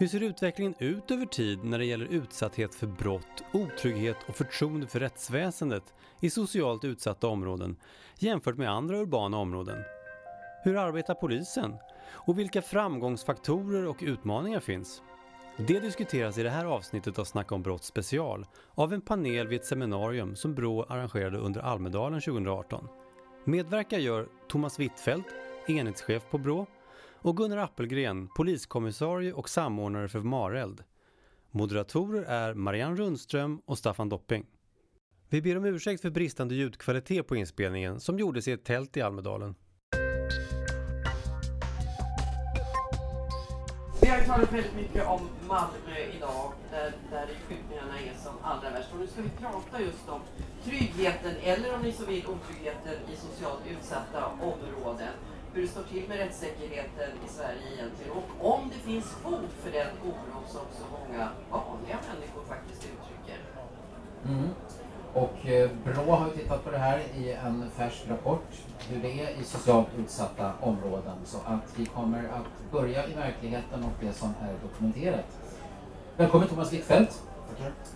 Hur ser utvecklingen ut över tid när det gäller utsatthet för brott, otrygghet och förtroende för rättsväsendet i socialt utsatta områden jämfört med andra urbana områden? Hur arbetar polisen? Och vilka framgångsfaktorer och utmaningar finns? Det diskuteras i det här avsnittet av Snacka om brott special av en panel vid ett seminarium som Brå arrangerade under Almedalen 2018. Medverkar gör Thomas Wittfeldt, enhetschef på Brå och Gunnar Appelgren, poliskommissarie och samordnare för Mareld. Moderatorer är Marianne Rundström och Staffan Dopping. Vi ber om ursäkt för bristande ljudkvalitet på inspelningen som gjordes i ett tält i Almedalen. Vi har ju talat väldigt mycket om Malmö idag, där, där skjutningarna är som allra värst. Och nu ska vi prata just om tryggheten, eller om ni så vill otryggheten, i socialt utsatta områden hur det står till med rättssäkerheten i Sverige egentligen och om det finns fog för den oro som så många vanliga människor faktiskt uttrycker. Mm. Och eh, Brå har tittat på det här i en färsk rapport, hur det är i socialt utsatta områden. Så att vi kommer att börja i verkligheten och det som är dokumenterat. Välkommen Thomas Wittfeldt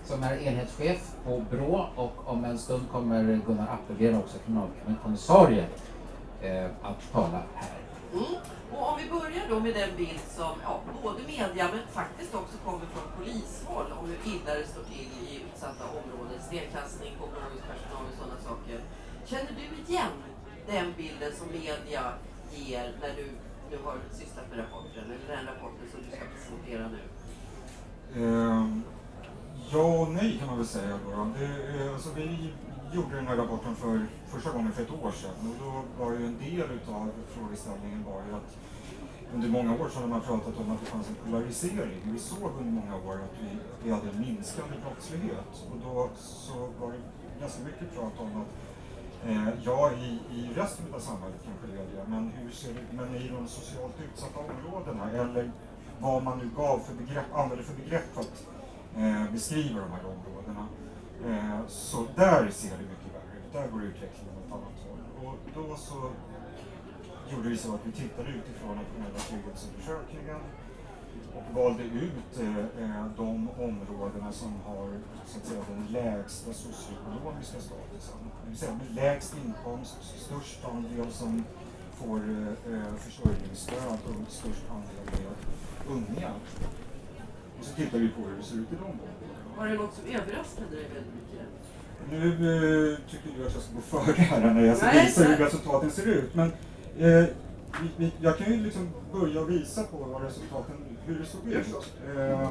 som är enhetschef på Brå och om en stund kommer Gunnar Appelgren, också kriminalkommissarie, eh, att tala här. Mm. Och om vi börjar då med den bild som ja, både media men faktiskt också kommer från polishåll om hur illa det står till i utsatta områden, stenkastning på blåljuspersonal och sådana saker. Känner du igen den bilden som media ger när du nu har sysslat med rapporten, eller den rapporten som du ska presentera nu? Um, ja och nej kan man väl säga då. Det, alltså, vi gjorde den här rapporten för första gången för ett år sedan och då var ju en del utav frågeställningen var ju att under många år så har man pratat om att det fanns en polarisering. Vi såg under många år att vi, vi hade en minskande brottslighet och då så var det ganska mycket prat om att eh, ja, i, i resten av samhället kanske det är det, men, hur ser det, men i de socialt utsatta områdena eller vad man nu gav för begrepp, använde för begrepp för att eh, beskriva de här områdena. Eh, så där ser det mycket värre ut. Där går utvecklingen åt ett annat håll. Och då så gjorde vi så att vi tittade utifrån nationella trygghetsundersökningen och valde ut eh, eh, de områdena som har så att säga, den lägsta socioekonomiska statusen. Det vill säga med lägst inkomst, störst andel som får eh, eh försörjningsstöd och störst andel med unga. Och så tittar vi på hur det ser ut i de områdena. Var det något som överraskade dig väldigt mycket? Nu eh, tycker du att jag ska gå före här när jag ska visa hur resultaten ser ut. Men eh, vi, vi, jag kan ju liksom börja visa på vad resultaten, hur det såg ut. Eh,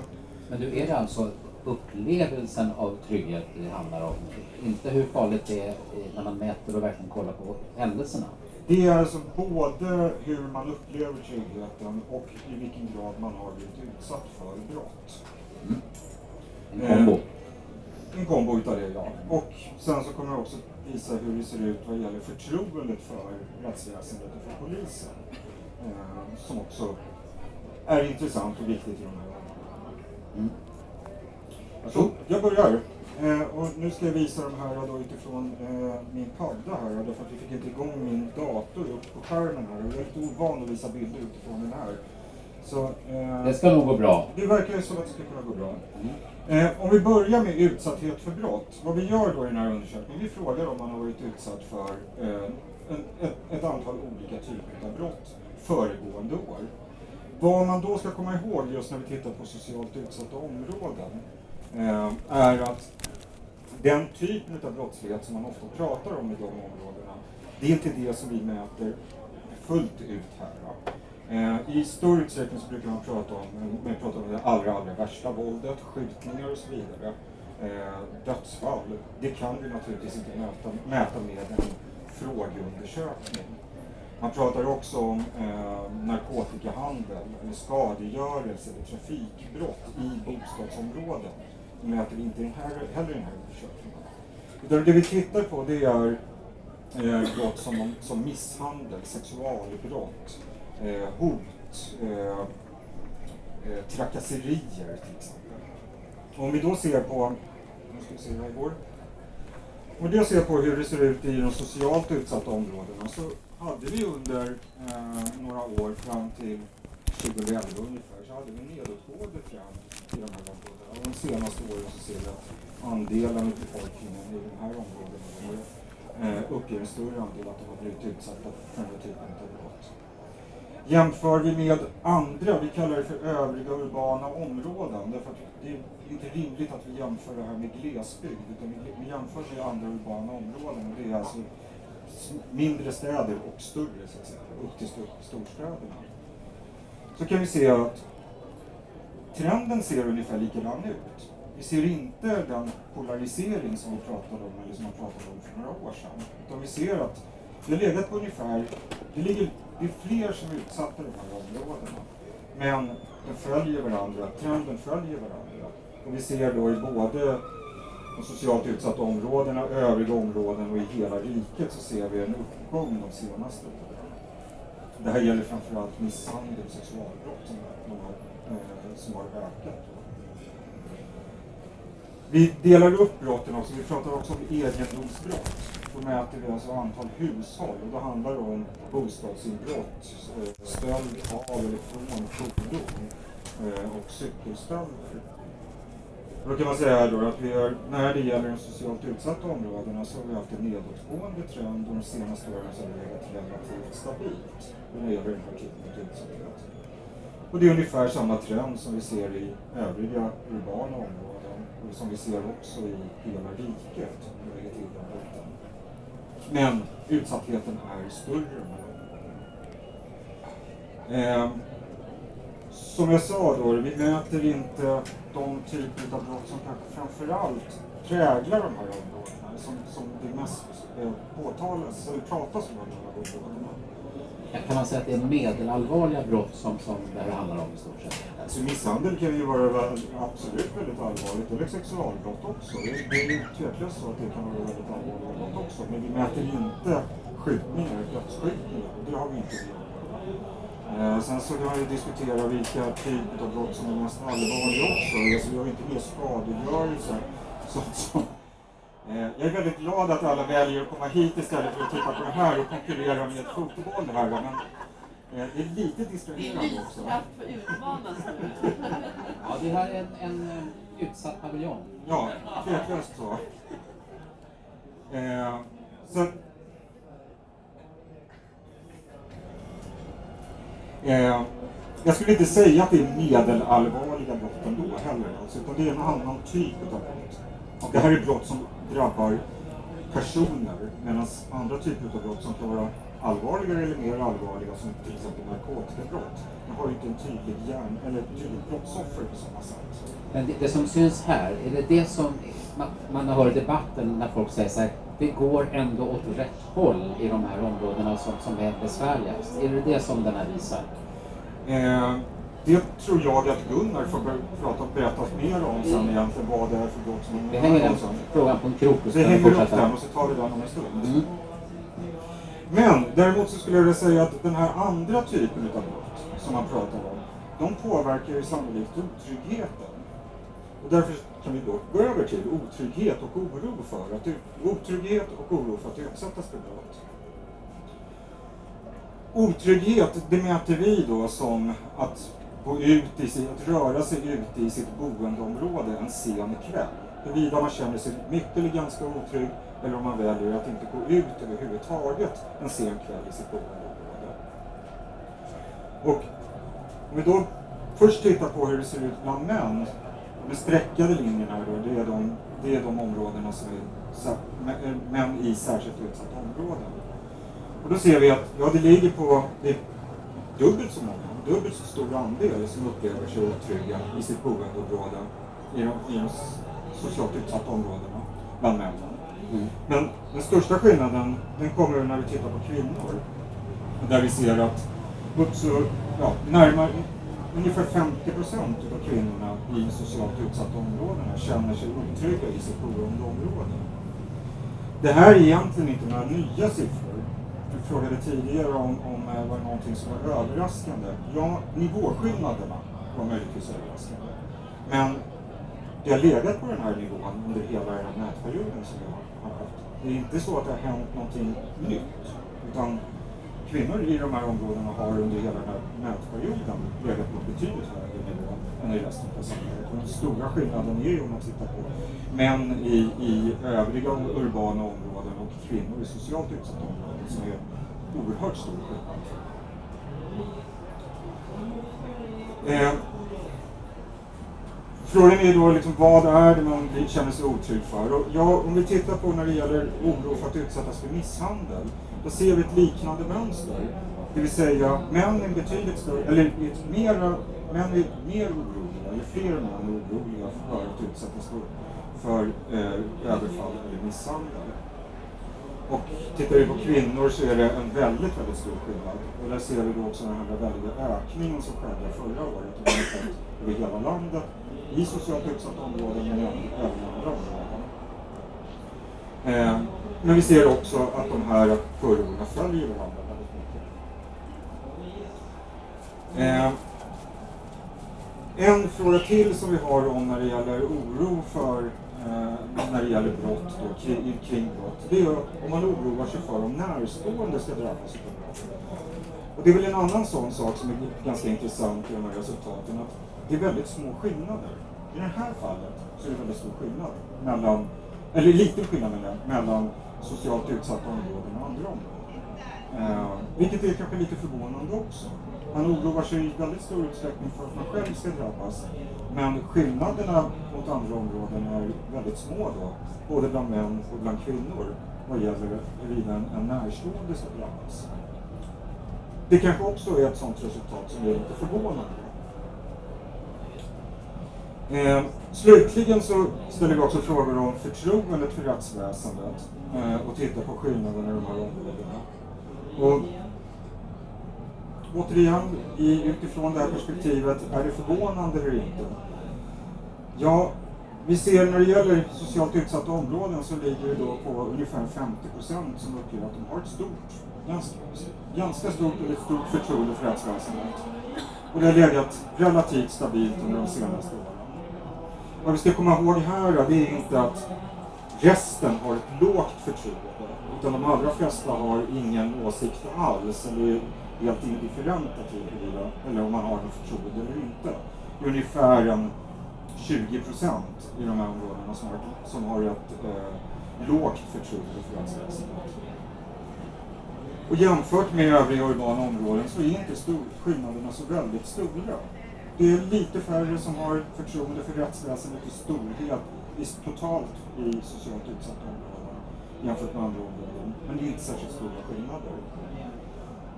men du, är det alltså upplevelsen av trygghet det handlar om? Inte hur farligt det är när man mäter och verkligen kollar på händelserna? Det är alltså både hur man upplever tryggheten och i vilken grad man har blivit utsatt för brott. Mm. En kombo? Eh, en kombo utav det, ja. Och sen så kommer jag också visa hur det ser ut vad gäller förtroendet för rättsväsendet och för polisen. Eh, som också är intressant och viktigt i de här. Mm. Så, jag börjar. Eh, och nu ska jag visa de här då utifrån eh, min padda här, därför att vi fick inte igång min dator upp på skärmen här. Jag är lite ovan att visa bilder utifrån den här. Så, eh, det ska nog gå bra. Det verkar som att det ska kunna gå bra. Mm. Eh, om vi börjar med utsatthet för brott. Vad vi gör då i den här undersökningen, vi frågar om man har varit utsatt för eh, en, ett, ett, antal olika typer av brott föregående år. Vad man då ska komma ihåg just när vi tittar på socialt utsatta områden eh, är att den typen av brottslighet som man ofta pratar om i de områdena, det är inte det som vi mäter fullt ut här. Eh, Eh, I stor utsträckning så brukar man prata om, man pratar om det allra, allra värsta våldet, skjutningar och så vidare. Eh, dödsfall, det kan vi naturligtvis inte mäta, mäta med en frågeundersökning. Man pratar också om eh, narkotikahandel, eller skadegörelse eller trafikbrott i bostadsområden. Det mäter vi inte den här, heller i den här undersökningen. Utan det vi tittar på det är eh, brott som, som misshandel, sexualbrott, eh, hot, eh, eh, trakasserier till exempel. Om vi då ser på, nu ska vi se hur det går. Om vi då ser på hur det ser ut i de socialt utsatta områdena så hade vi under eh, några år fram till 2011 ungefär så hade vi nedåtgående fram i de här områdena. Och de senaste åren så ser vi att andelen av befolkningen i de här områdena eh, uppger en större andel att de har blivit utsatta för den här typen av brott. Jämför vi med andra, vi kallar det för övriga urbana områden, därför att det är inte rimligt att vi jämför det här med glesbygd, utan vi jämför med andra urbana områden och det är alltså mindre städer och större, så att säga, upp till storstäderna. Så kan vi se att trenden ser ungefär likadan ut. Vi ser inte den polarisering som vi pratade om, eller som man pratade om för några år sedan, utan vi ser att det har legat på ungefär, det ligger det är fler som är utsatta i de här områdena. Men de följer varandra, trenden följer varandra. Och vi ser då i både de socialt utsatta områdena, övriga områden och i hela riket så ser vi en uppgång de senaste åren. Det här gäller framförallt misshandel och sexualbrott som, har, som har eh, ökat. Vi delar upp brotten också, vi pratar också om egendomsbrott. Då mäter vi alltså antal hushåll och då handlar det om bostadsinbrott, eh, stöld av eller från fordon eh, och cykelstölder. Då kan man säga då att vi har, när det gäller de socialt utsatta områdena så har vi haft en nedåtgående trend och de senaste åren så har det legat relativt stabilt när det gäller den här typen av utsatthet. Och det är ungefär samma trend som vi ser i övriga urbana områden och som vi ser också i hela riket. Men utsattheten är större. Eh, som jag sa då, vi möter inte de typer av brott som kanske framförallt präglar de här områdena, som, som det mest eh, påtalas eller pratas om de här områdena. Kan man säga att det är medelallvarliga brott som, som det här handlar om i stort sett? Alltså misshandel kan ju vara absolut väldigt allvarligt, eller sexualbrott också. Det, är ju tveklöst så att det kan vara väldigt allvarliga brott också. Men vi mäter inte skjutningar, dödsskjutningar, det har vi inte gjort. Eh, sen så kan man ju diskutera vilka typer av brott som är mest allvarliga också. Alltså, vi har ju inte mer skadegörelse. Så, så, jag är väldigt glad att alla väljer att komma hit istället för att titta på det här och konkurrera med fotboll här. Men, Eh, det är lite distraherande också. Det är lyskraft för utmanas nu. Ja, det här är en, en eh, utsatt paviljong. Ja, tveklöst så. Eh, så eh, jag skulle inte säga att det är medelallvarliga brott ändå heller, alltså, utan det är en annan typ av brott. Och det här är brott som drabbar personer, medan andra typer av brott som kan vara allvarligare eller mer allvarliga som till exempel narkotikabrott. Man har ju inte en tydlig hjärn, eller ett tydligt brottsoffer på samma sätt. Men det, det, som syns här, är det det som man, man hör i debatten när folk säger så här, det går ändå åt rätt håll i de här områdena som, som är besvärligast? Är det det som den här visar? Eh, det tror jag att Gunnar får prata, berätta mer om sen egentligen, vad det är för brott som Vi hänger den frågan på en krok. Vi hänger upp den och så tar vi den om en stund. Mm. Men däremot så skulle jag vilja säga att den här andra typen av brott som man pratar om, de påverkar ju sannolikt otryggheten. Och därför kan vi då gå över till otrygghet och oro för att, otrygghet och oro för att utsättas för brott. Otrygghet, det mäter vi då som att gå ut i sin, att röra sig ute i sitt boendeområde en sen kväll. Huruvida man känner sig mycket eller ganska otrygg eller om man väljer att inte gå ut överhuvudtaget en sen kväll i sitt boendeområde. Och om vi då först tittar på hur det ser ut bland män, De streckade linjerna, då, det är de, det är de områdena som är män i särskilt utsatta områden. Och då ser vi att ja, det ligger på det dubbelt så många, dubbelt så stor andel som upplever sig otrygga i sitt boendeområde i de, i de socialt utsatta områdena bland männen. Mm. Men den största skillnaden den kommer när vi tittar på kvinnor. Där vi ser att upp så, ja, närmare, ungefär 50 procent av kvinnorna i socialt utsatta områden känner sig otrygga i sitt boendeområde. Det här är egentligen inte några nya siffror. Du frågade tidigare om, om eh, det var någonting som var överraskande. Ja, nivåskillnaderna var möjligtvis överraskande. Men det har legat på den här nivån under hela den här mätperioden som vi har haft. Det är inte så att det har hänt någonting nytt, utan kvinnor i de här områdena har under hela den här mätperioden legat på betydligt högre nivå än i resten av samhället. den stora skillnaden är ju om man tittar på män i, i övriga urbana områden och kvinnor i socialt utsatta områden som är oerhört stor skillnad. Eh, Frågan är då liksom, vad är det man känner sig otrygg för? Och ja, om vi tittar på när det gäller oro för att utsättas för misshandel, då ser vi ett liknande mönster. Det vill säga, män är betydligt större, eller mera, män är mer oroliga, eller fler män är oroliga för att utsättas för, för eh, överfall eller misshandel. Och tittar vi på kvinnor så är det en väldigt, väldigt stor skillnad. Och där ser vi då också den här väldiga ökningen som skedde förra året över hela landet i socialt utsatta områden men även i andra områden. Eh, men vi ser också att de här kurvorna följer varandra väldigt mycket. Eh, en fråga till som vi har om när det gäller oro för eh, när det gäller brott, då, kring, kring brott, det är om man oroar sig för om närstående ska drabbas av brott. Och det är väl en annan sån sak som är ganska intressant i de här resultaten, att det är väldigt små skillnader. I det här fallet så är det väldigt stor skillnad mellan, eller liten skillnad mellan socialt utsatta områden och andra områden. Eh, vilket är kanske lite förvånande också. Man oroar sig i väldigt stor utsträckning för att man själv ska drabbas. Men skillnaderna mot andra områden är väldigt små då, både bland män och bland kvinnor, vad gäller huruvida en, en närstående ska drabbas. Det kanske också är ett sådant resultat som är lite förvånande. Eh, slutligen så ställer vi också frågor om förtroendet för rättsväsendet eh, och tittar på skillnaderna i de här områdena. Och återigen, i, utifrån det här perspektivet, är det förvånande eller inte? Ja, vi ser när det gäller socialt utsatta områden så ligger det då på ungefär 50 procent som uppger att de har ett stort, ganska, ganska stort eller stort förtroende för rättsväsendet. Och det har legat relativt stabilt under de senaste åren. Vad vi ska komma ihåg här det är inte att resten har ett lågt förtroende, utan de allra flesta har ingen åsikt alls, eller är helt indifferenta till huruvida, eller om man har något förtroende eller inte. Ungefär en 20 procent i de här områdena som har, som har ett eh, lågt förtroende för rättsväsendet. Och jämfört med övriga urbana områden så är inte stor, skillnaderna så väldigt stora. Det är lite färre som har förtroende för rättsväsendet i storhet i, totalt i socialt utsatta områden jämfört med andra områden. Men det är inte särskilt stora skillnader.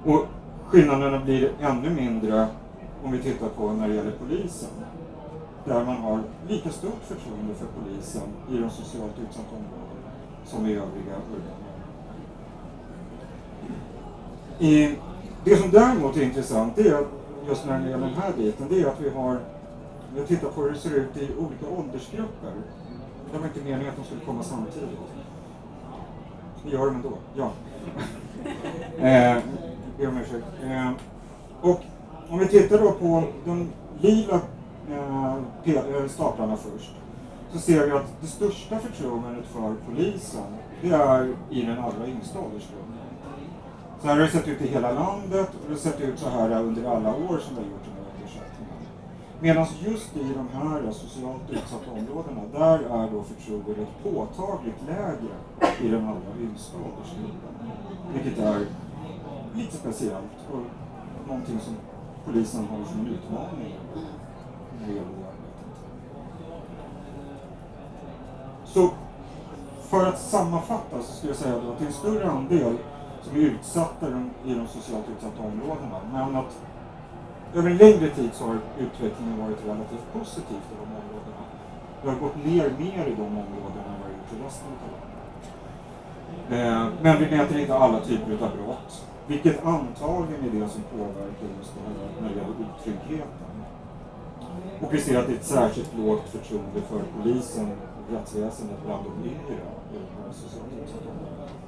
Och skillnaderna blir ännu mindre om vi tittar på när det gäller polisen. Där man har lika stort förtroende för polisen i de socialt utsatta områdena som i övriga urbana områden. Det som däremot är intressant är att just när det gäller den här biten, det är att vi har, vi har tittat på hur det ser ut i olika åldersgrupper. Det var inte meningen att de skulle komma samtidigt. Vi gör dem ändå, ja. eh, ber om ursäkt. Eh, och om vi tittar då på de lila eh, eh, staplarna först, så ser vi att det största förtroendet för polisen, det är i den allra yngsta åldersgruppen. Så här har det sett ut i hela landet och det har sett ut så här under alla år som vi har gjort den här undersökningen. Medan just i de här socialt utsatta områdena, där är då förtroendet påtagligt lägre i den allra yngsta åldersgruppen. Vilket är lite speciellt och någonting som polisen har som en utmaning när det gäller det arbetet. Så för att sammanfatta så skulle jag säga att det är en större andel som är utsatta i de socialt utsatta områdena. Men att över en längre tid så har utvecklingen varit relativt positiv i de områdena. Det har gått ner mer i de områdena än vad det har gjort i resten av landet. Eh, men vi mäter inte alla typer av brott, vilket antagligen är det som påverkar just den här när det gäller otryggheten. Och vi ser att det är ett särskilt lågt förtroende för polisen och rättsväsendet bland de yngre i de här socialt utsatta områdena.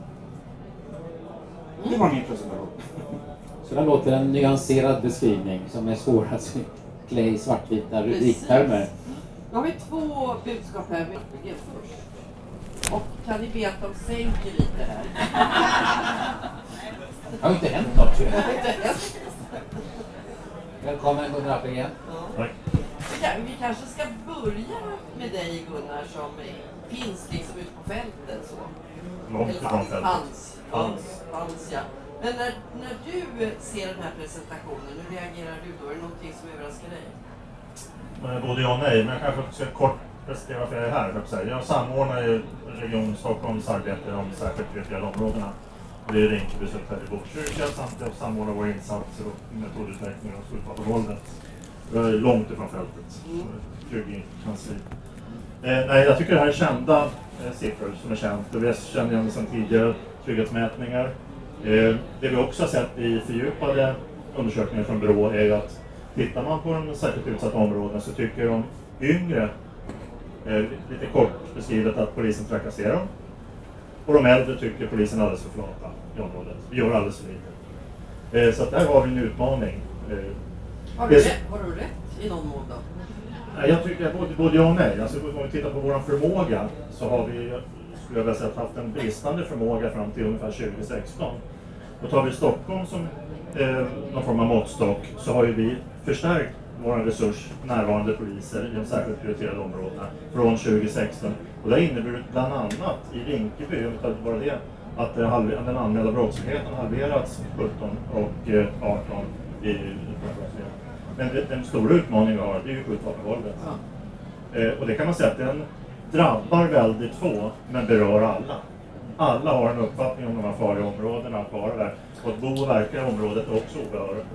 Det var min presentation. Så det låter en nyanserad beskrivning som är svår att klä i svartvita rubriktermer. Nu har vi två budskap här. först. Och kan ni be att de sänker lite här? Det har inte hänt något ju. Välkommen Gunnar Appelgren. Tack. Vi Vi kanske ska börja med dig Gunnar som finns liksom ute på fältet. Så. Långt ifrån fältet. fanns, fanns, fanns ja. Men när, när du ser den här presentationen, hur reagerar du då? Är det någonting som överraskar dig? Eh, Både ja och nej, men jag kanske ska kort presentera varför jag är här. jag samordnar ju Region Stockholms arbete de särskilt prioriterade områdena. Och det är Rinkeby, Södertälje, Botkyrka samt jag samordnar våra insatser och metodutveckling och skjutvapenvåldet. Jag är långt ifrån fältet. Trygg i kansli. Eh, nej, jag tycker det här är kända eh, siffror som är känt och vi känner igen det sedan tidigare trygghetsmätningar. Eh, det vi också har sett i fördjupade undersökningar från Brå är att tittar man på de särskilt utsatta områdena så tycker de yngre, eh, lite kort beskrivet, att polisen trakasserar dem. Och de äldre tycker polisen är alldeles för flata i området. Vi gör alldeles för lite. Eh, så att där har vi en utmaning. Har du, rätt, har du rätt i någon mån då? Jag tycker både, både ja och nej. Alltså, om vi tittar på vår förmåga så har vi, skulle jag vilja säga, haft en bristande förmåga fram till ungefär 2016. Och tar vi Stockholm som eh, någon form av måttstock så har ju vi förstärkt vår resurs närvarande poliser i de särskilt prioriterade områdena från 2016. Och det har inneburit bland annat i Rinkeby, om vi tar bara det, att eh, halve- den anmälda brottsligheten halverats 17 och eh, 18 i brottslighet. Men den stora utmaningen vi har, det är ju skjutvapenvåldet. Eh, och det kan man säga att den drabbar väldigt få, men berör alla. Alla har en uppfattning om de här farliga områdena, att vara där. Och att bo och verka i området är också obehagligt.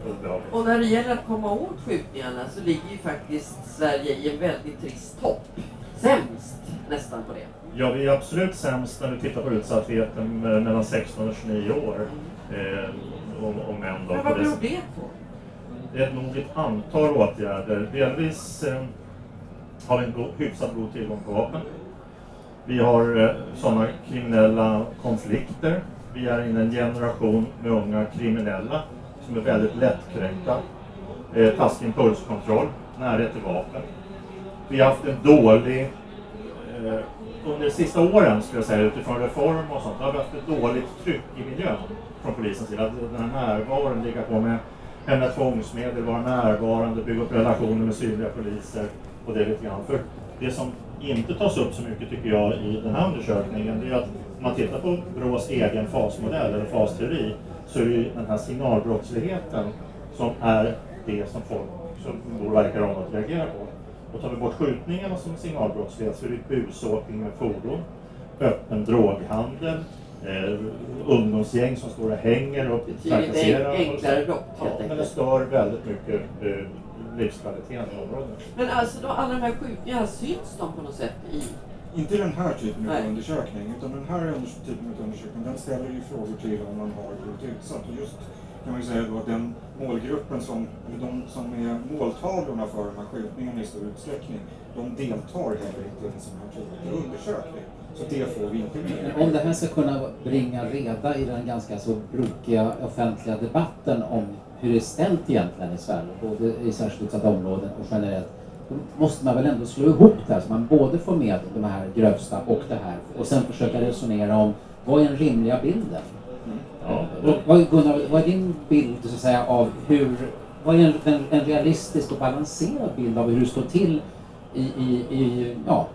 Och när det gäller att komma åt skjutningarna så ligger ju faktiskt Sverige i en väldigt trist topp. Sämst nästan på det. Ja, vi är absolut sämst när vi tittar på utsattheten eh, mellan 16 och 29 år. Eh, och, och män då. Men vad beror det på? Det är nog ett antal åtgärder. Delvis eh, har vi en hyfsat god tillgång på vapen. Vi har eh, sådana kriminella konflikter. Vi är inne i en generation med unga kriminella som är väldigt lättkränkta. Eh, taskig impulskontroll, närhet till vapen. Vi har haft en dålig eh, under de sista åren, skulle jag säga, utifrån reform och sånt, har vi haft ett dåligt tryck i miljön från polisens sida. Att Den här närvaron, ligga på med hemliga tvångsmedel, vara närvarande, bygga upp relationer med synliga poliser och det lite grann. För det som inte tas upp så mycket tycker jag i den här undersökningen, det är att om man tittar på Brås egen fasmodell eller fasteori så är det ju den här signalbrottsligheten som är det som folk som bor verkar om att reagera på. Och tar vi bort skjutningarna som signalbrottslighet så är det busåkning med fordon, öppen droghandel, eh, ungdomsgäng som står och hänger och trakasserar. en- enklare och så. brott, Ja, helt men det enkelt. stör väldigt mycket eh, livskvaliteten i området. Men alltså då, alla de här skjutningarna, syns de på något sätt i... Inte den här typen av undersökning, utan den här typen av undersökning den ställer ju frågor till om man har blivit utsatt. Och just kan man ju säga då att den målgruppen som, eller de som är måltavlorna för de här skjutningarna i stor utsträckning, de deltar heller inte i en sån här typ av undersökning. Så det får vi inte med. Men Om det här ska kunna bringa reda i den ganska så brokiga offentliga debatten om hur det är ställt egentligen i Sverige, både i särskilt utsatta områden och generellt, då måste man väl ändå slå ihop det här så man både får med de här grövsta och det här och sen försöka resonera om vad är den rimliga bilden? Ja, Vad, Gunnar, vad är din bild så att säga, av hur, vad är en, en, en realistisk och balanserad bild av hur det står till i, i, i ja,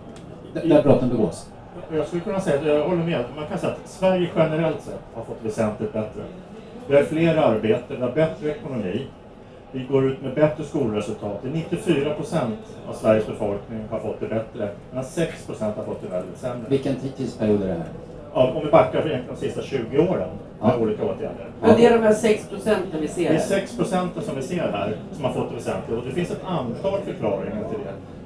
där brotten begås? Jag skulle kunna säga, att jag håller med, man kan säga att Sverige generellt sett har fått väsentligt bättre. Vi har fler arbeten, vi har bättre ekonomi, vi går ut med bättre skolresultat. 94 procent av Sveriges befolkning har fått det bättre, medan 6 procent har fått det väldigt sämre. Vilken ti- tidsperiod är det här? Ja, om vi backar för de sista 20 åren med Ja. olika åtgärder. Men det är de här 6 procenten vi ser Det är här. 6 procenten som vi ser här som har fått det väsentligt och det finns ett antal förklaringar till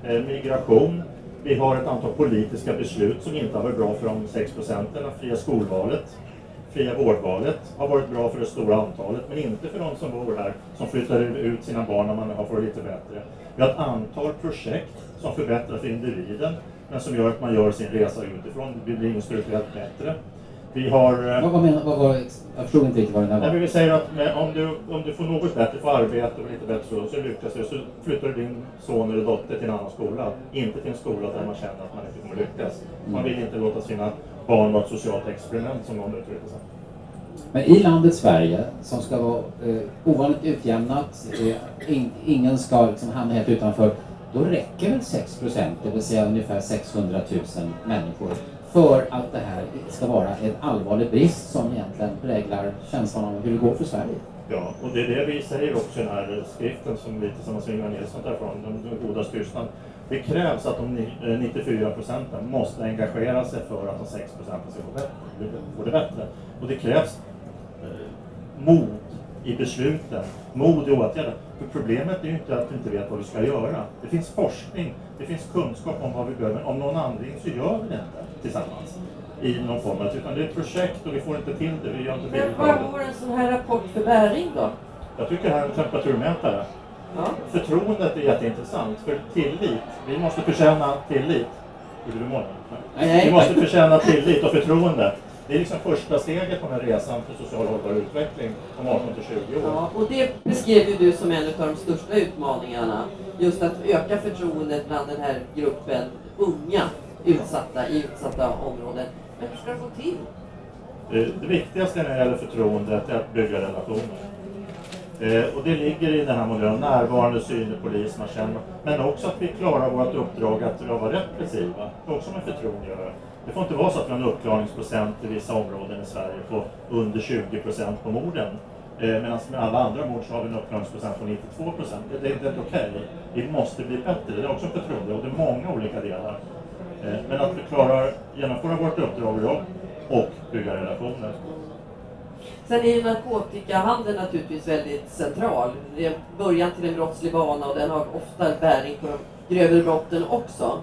det. Eh, migration, vi har ett antal politiska beslut som inte har varit bra för de 6 procenten. Fria skolvalet, fria vårdvalet har varit bra för det stora antalet men inte för de som bor här som flyttar ut sina barn när man har fått det lite bättre. Vi har ett antal projekt som förbättrar för individen men som gör att man gör sin resa utifrån. Det blir strukturellt bättre. Vi har eh, Vad, vad menar, vad var, jag förstod inte riktigt vad Nej, men var. vi säger att med, om, du, om du får något bättre, får arbete och lite bättre så, så lyckas du, så flyttar du din son eller dotter till en annan skola. Inte till en skola där man känner att man inte kommer lyckas. Man vill inte låta sina barn vara ett socialt experiment som någon uttrycker sig. Men i landet Sverige, som ska vara eh, ovanligt utjämnat, eh, in, ingen ska liksom hamna helt utanför, då räcker väl 6 procent, det vill säga ungefär 600 000 människor, för att det här ska vara en allvarlig brist som egentligen präglar känslan av hur det går för Sverige. Ja, och det är det vi säger också i den här skriften som vi tillsammans med Ingvar Nilsson tar från, Den goda tystnad. Det krävs att de 94 eh, procenten måste engagera sig för att de 6 procenten ska få det bättre. Och det krävs eh, mod i besluten, mod i åtgärder. För problemet är ju inte att du inte vet vad du ska göra. Det finns forskning, det finns kunskap om vad vi behöver. Om någon anledning så gör vi det inte tillsammans i någon form utan det är ett projekt och vi får inte till det. Vi gör inte Men vad vore en sån här rapport för bäring då? Jag tycker det här är en temperaturmätare. Ja. Förtroendet är jätteintressant, för tillit, vi måste förtjäna tillit. Vill du? Nej. Vi måste förtjäna tillit och förtroende. Det är liksom första steget på den här resan för social hållbar utveckling om 18 till 20 år. Ja, och det beskrev ju du som en av de största utmaningarna. Just att öka förtroendet bland den här gruppen unga utsatta i utsatta områden. Men hur ska det gå till? Det, det viktigaste när det gäller förtroendet är att bygga relationer. Eh, och det ligger i den här modellen, närvarande, synlig polis, man känner, men också att vi klarar vårt uppdrag att vara repressiva. Det är också med förtroende att göra. Det får inte vara så att vi har en uppklarningsprocent i vissa områden i Sverige på under 20 procent på morden. Eh, Medan med alla andra mord så har vi en uppklarningsprocent på 92 procent. Det, det, det är inte okej. Okay. Vi måste bli bättre. Det är också förtroende och det är många olika delar. Eh, men att vi klarar genomföra vårt uppdrag och bygga relationer. Sen är ju narkotikahandeln naturligtvis väldigt central. Det är början till en brottslig bana och den har ofta bäring på de grövre brotten också.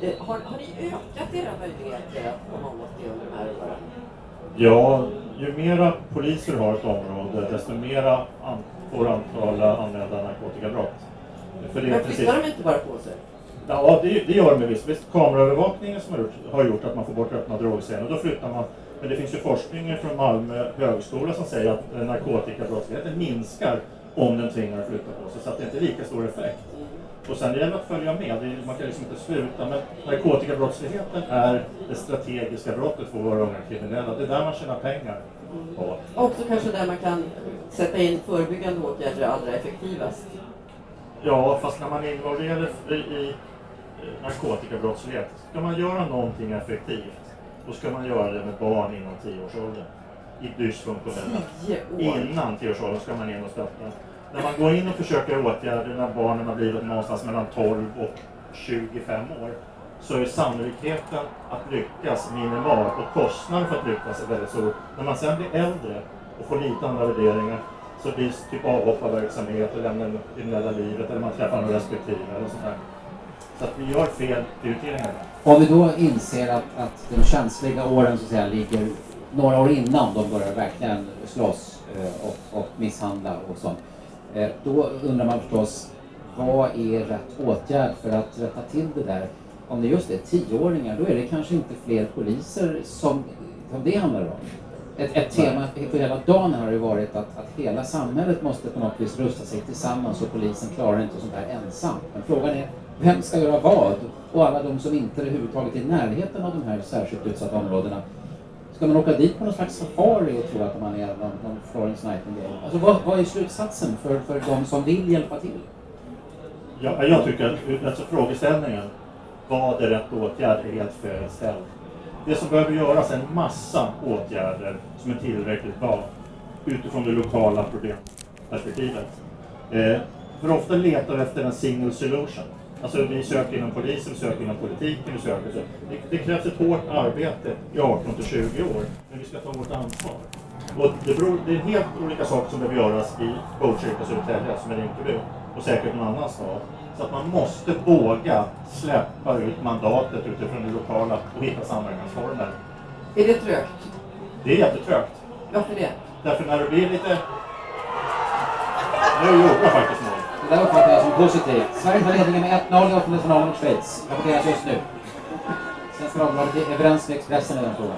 Eh, har, har ni ökat era möjligheter att komma åt det under de här åren? Ja, ju mera poliser har ett område, desto mera an får antal anmälda narkotikabrott. För det Men flyttar de inte bara på sig? Ja, det, det gör de visst. visst. Kameraövervakningen som har gjort, har gjort att man får bort öppna drogscener, då flyttar man. Men det finns ju forskning från Malmö högskola som säger att narkotikabrottsligheten minskar om den tvingar att flytta på sig, så att det inte är lika stor effekt. Och sen gäller det att följa med, man kan liksom inte sluta, men narkotikabrottsligheten är det strategiska brottet för våra unga kriminella. Det är där man tjänar pengar. På. Också kanske där man kan sätta in förebyggande åtgärder allra effektivast. Ja, fast när man är involverad i narkotikabrottslighet, ska man göra någonting effektivt, då ska man göra det med barn inom 10-årsåldern. I dysfunktionella. Innan 10-årsåldern ska man in och stötta. När man går in och försöker åtgärder när barnen har blivit någonstans mellan 12 och 25 år, så är sannolikheten att lyckas minimal och kostnaden för att lyckas är väldigt stor. När man sen blir äldre och får lite andra värderingar så blir det typ avhopparverksamhet och lämnar det kriminella livet eller man träffar någon respektive eller sånt där. Att vi gör fel prioriteringar. Om vi då inser att, att de känsliga åren så att säga ligger några år innan de börjar verkligen slåss eh, och, och misshandla och sånt. Eh, då undrar man förstås, vad är rätt åtgärd för att rätta till det där? Om det just är tioåringar, då är det kanske inte fler poliser som, som det handlar om. Ett, ett tema på hela dagen har ju varit att, att hela samhället måste på något vis rusta sig tillsammans och polisen klarar inte sånt här ensam. Men frågan är, vem ska göra vad? Och alla de som inte är överhuvudtaget i närheten av de här särskilt utsatta områdena. Ska man åka dit på någon slags safari och tro att man är någon, någon Florence Nightingale? Alltså vad, vad är slutsatsen för, för de som vill hjälpa till? Ja, jag tycker att alltså frågeställningen, vad är rätt åtgärd, är helt fel ställd. Det som behöver göras är en massa åtgärder som är tillräckligt bra utifrån det lokala problemperspektivet. Eh, för ofta letar vi efter en single solution. Alltså vi söker inom polisen, vi söker inom politiken, vi söker... Det, det krävs ett hårt arbete i 18 till 20 år, men vi ska ta vårt ansvar. Och det, beror, det är helt olika saker som behöver göras i Botkyrka, Södertälje, som är Rinkeby, och säkert någon annan stad. Så att man måste våga släppa ut mandatet utifrån det lokala och hitta samverkansformer. Är det trögt? Det är jättetrögt. Varför det? Därför när det blir lite... Nu gjorde jag faktiskt mål. Det uppfattar jag som positivt. Sverige tar ledningen med 1-0 i åttondelsfinalen mot Schweiz. Rapporteras just nu. Svenska Dagbladet är överens med Expressen i den frågan.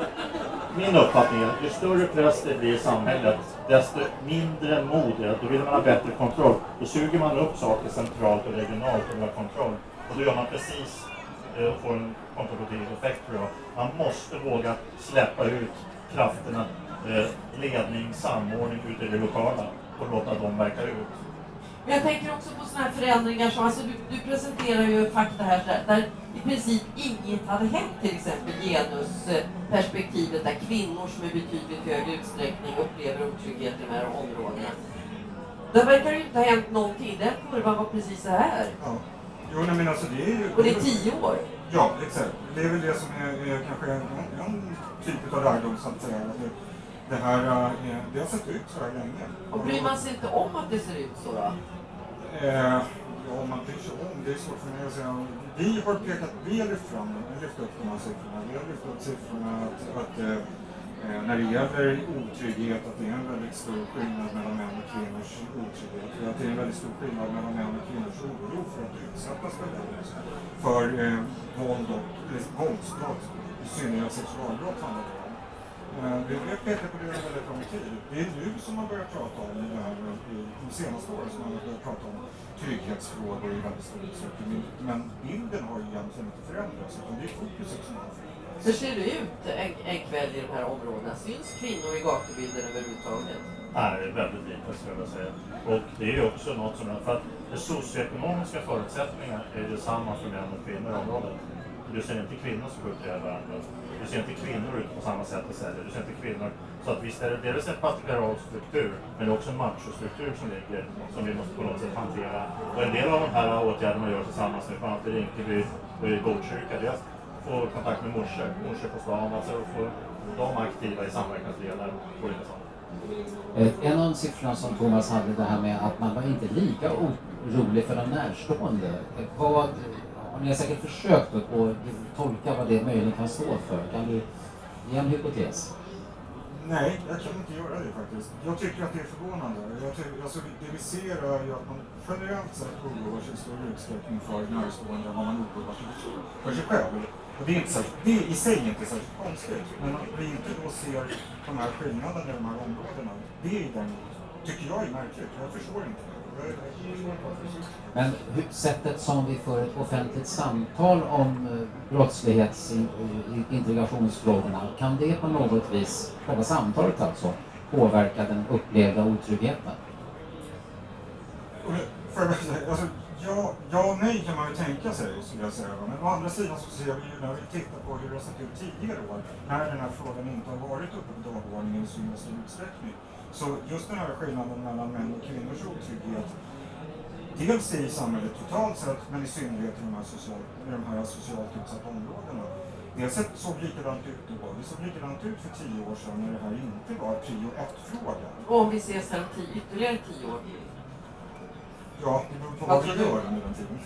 Min uppfattning är att ju större press det blir i samhället, desto mindre mod är det. Då vill man ha bättre kontroll. Då suger man upp saker centralt och regionalt och vill ha kontroll. Och då gör man precis eh, och får en kontraproduktiv effekt tror jag. Man måste våga släppa ut krafterna eh, ledning, samordning ute i det lokala och låta dem verka ut. Men jag tänker också på sådana här förändringar som, alltså du, du presenterar ju fakta här där, där i princip inget hade hänt, till exempel genusperspektivet där kvinnor som i betydligt högre utsträckning upplever otrygghet i de här områdena. Där verkar det ju inte ha hänt någonting, den kurvan var precis så här. Ja. Jo, nej, men alltså det är ju... Och det är tio år. Ja, exakt. Det är väl det som är, är kanske en, en typ av lärdom så att säga. Det, det här eh, det har sett ut så här länge. Och bryr man sig inte om att det ser ut så då? Eh, ja, om man bryr sig om, det är svårt för mig att säga. Vi har pekat, vi har lyft fram lyft upp de här siffrorna. Vi har lyft upp siffrorna att, att eh, eh, när det gäller otrygghet, att det är en väldigt stor skillnad mellan män och kvinnors otrygghet. Att det är en väldigt stor skillnad mellan män och kvinnors oro för att utsättas för våld. För eh, våld och våldsbrott, i synnerhet sexualbrott handlar det om. Eh, Vi har pekat på det under väldigt lång tid. Det är nu som man börjar prata om det här, i de senaste åren som man har börjat prata om trygghetsfrågor i väldigt stor utsträckning. Men bilden har ju egentligen inte förändrats, utan det är fokuset som har förändrats. Hur ser det ut en, en kväll i de här områdena? Syns kvinnor i gatubilden överhuvudtaget? Nej, väldigt lite skulle jag säga. Och det är också något som, för att de socioekonomiska förutsättningarna är detsamma för män och kvinnor i området. Du ser inte kvinnor som skjuter ihjäl varandra. Du ser inte kvinnor ute på samma sätt och säljer. Du ser inte kvinnor. Så att visst är det dels en patriarkal struktur, men det är också en machostruktur som ligger, som vi måste på något sätt hantera. Och en del av de här åtgärderna gör tillsammans med bland annat i Rinkeby och i Botkyrka, det är att få kontakt med morsor, morsor på stan, alltså att få dem aktiva i samverkansdelar och olika saker. Eh, en av siffrorna som Thomas hade, det här med att man var inte lika orolig för de närstående. Eh, vad, ni har säkert försökt att att tolka vad det möjligen kan stå för. Kan du ge en hypotes? Nej, jag kan inte göra det faktiskt. Jag tycker att det är förvånande. Jag tycker, alltså, det vi ser är ju att man generellt sett oroar sig i större utsträckning för närstående än vad man oroar sig för sig själv. Och det, är inte särskilt, det är i sig inte särskilt konstigt, men att vi inte då ser de här skillnaderna i de här områdena, det är den, tycker jag är märkligt. Jag förstår inte det. Men sättet som vi för ett offentligt samtal om eh, brottslighetsintegrationsfrågorna, kan det på något vis, själva samtalet alltså, påverka den upplevda otryggheten? Alltså, ja, ja och nej kan man ju tänka sig, skulle jag säga. Men å andra sidan så ser vi ju när vi tittar på hur det har sett ut tidigare år, när den här frågan inte har varit uppe på dagordningen i så stor utsträckning. Så just den här skillnaden mellan män och kvinnors otrygghet, dels i samhället totalt sett, men i synnerhet i de här, social, i de här socialt utsatta områdena. Det sett- såg likadant ut då. Det såg likadant ut för tio år sedan när det här inte var prio ett-frågan. Och om vi ses här om tio, ytterligare tio år? Ja, det beror på Vad vi gör under den tiden.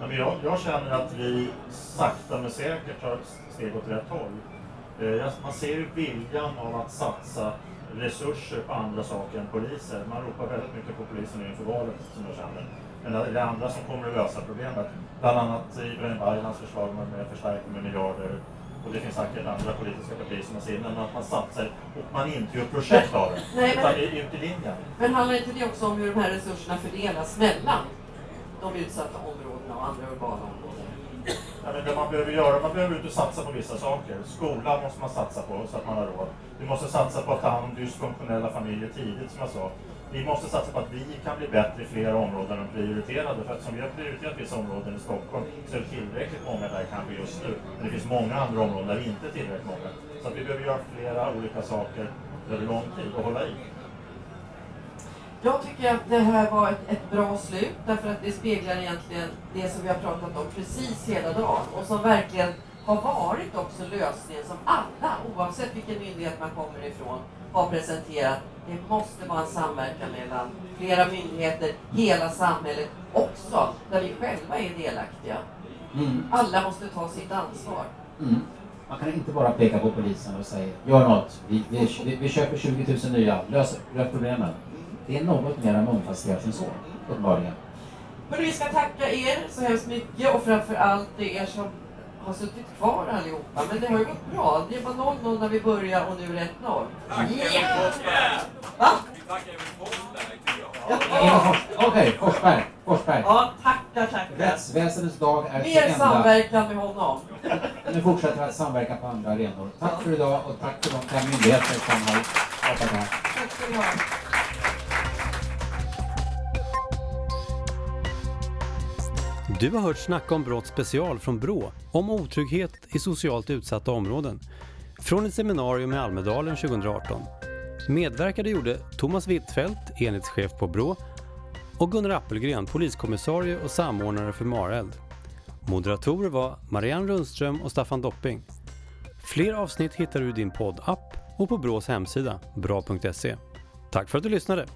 Ja, men jag, jag känner att vi sakta men säkert tar ett steg åt rätt håll. Eh, Man ser ju viljan av att satsa resurser på andra saker än poliser. Man ropar väldigt mycket på polisen inför valet, som jag känner. Men det är andra som kommer att lösa problemet. Bland annat Ibrahim Baylans förslag med, med förstärkning med miljarder. Och det finns säkert andra politiska partier som har sin, men att man satsar och man inte gör projekt av det. Nej, men- Utan det är ut i linjen. Men handlar inte det också om hur de här resurserna fördelas mellan de utsatta områdena och andra urbana områden? Men det man behöver göra, man behöver inte satsa på vissa saker. Skolan måste man satsa på så att man har råd. Vi måste satsa på att ta hand om dysfunktionella familjer tidigt som jag sa. Vi måste satsa på att vi kan bli bättre i flera områden än prioriterade. För att som vi har prioriterat vissa områden i Stockholm så är det tillräckligt många där kanske just nu. Men det finns många andra områden där det inte är tillräckligt många. Så att vi behöver göra flera olika saker över lång tid och hålla i. Jag tycker att det här var ett, ett bra slut därför att det speglar egentligen det som vi har pratat om precis hela dagen och som verkligen har varit också lösningen som alla, oavsett vilken myndighet man kommer ifrån, har presenterat. Det måste vara en samverkan mellan flera myndigheter, hela samhället också, där vi själva är delaktiga. Mm. Alla måste ta sitt ansvar. Mm. Man kan inte bara peka på polisen och säga gör något, vi, vi, vi, vi köper 20 000 nya, lös, lös problemen. Det är något mer mångfacetterat än så, uppenbarligen. Hörru, vi ska tacka er så hemskt mycket och framför allt er som har suttit kvar allihopa. Men det har ju gått bra. Det var 0-0 när vi började och nu är det 1-0. Tack Emil Forsberg! Va? Vi tackar Emil Forsberg tycker jag. Okej, Forsberg, Forsberg. Ja, tack Tackar, tackar. Rättsväsendets dag är till Mer samverkan med honom. Nu fortsätter vi att samverka på andra arenor. Tack för idag och tack för de fem myndigheter som har det här. Tack ska ni ha. Du har hört Snacka om brott special från BRÅ om otrygghet i socialt utsatta områden. Från ett seminarium i Almedalen 2018. Medverkade gjorde Thomas Wittfeldt, enhetschef på BRÅ och Gunnar Appelgren, poliskommissarie och samordnare för Mareld. Moderatorer var Marianne Rundström och Staffan Dopping. Fler avsnitt hittar du i din poddapp och på BRÅs hemsida, bra.se. Tack för att du lyssnade!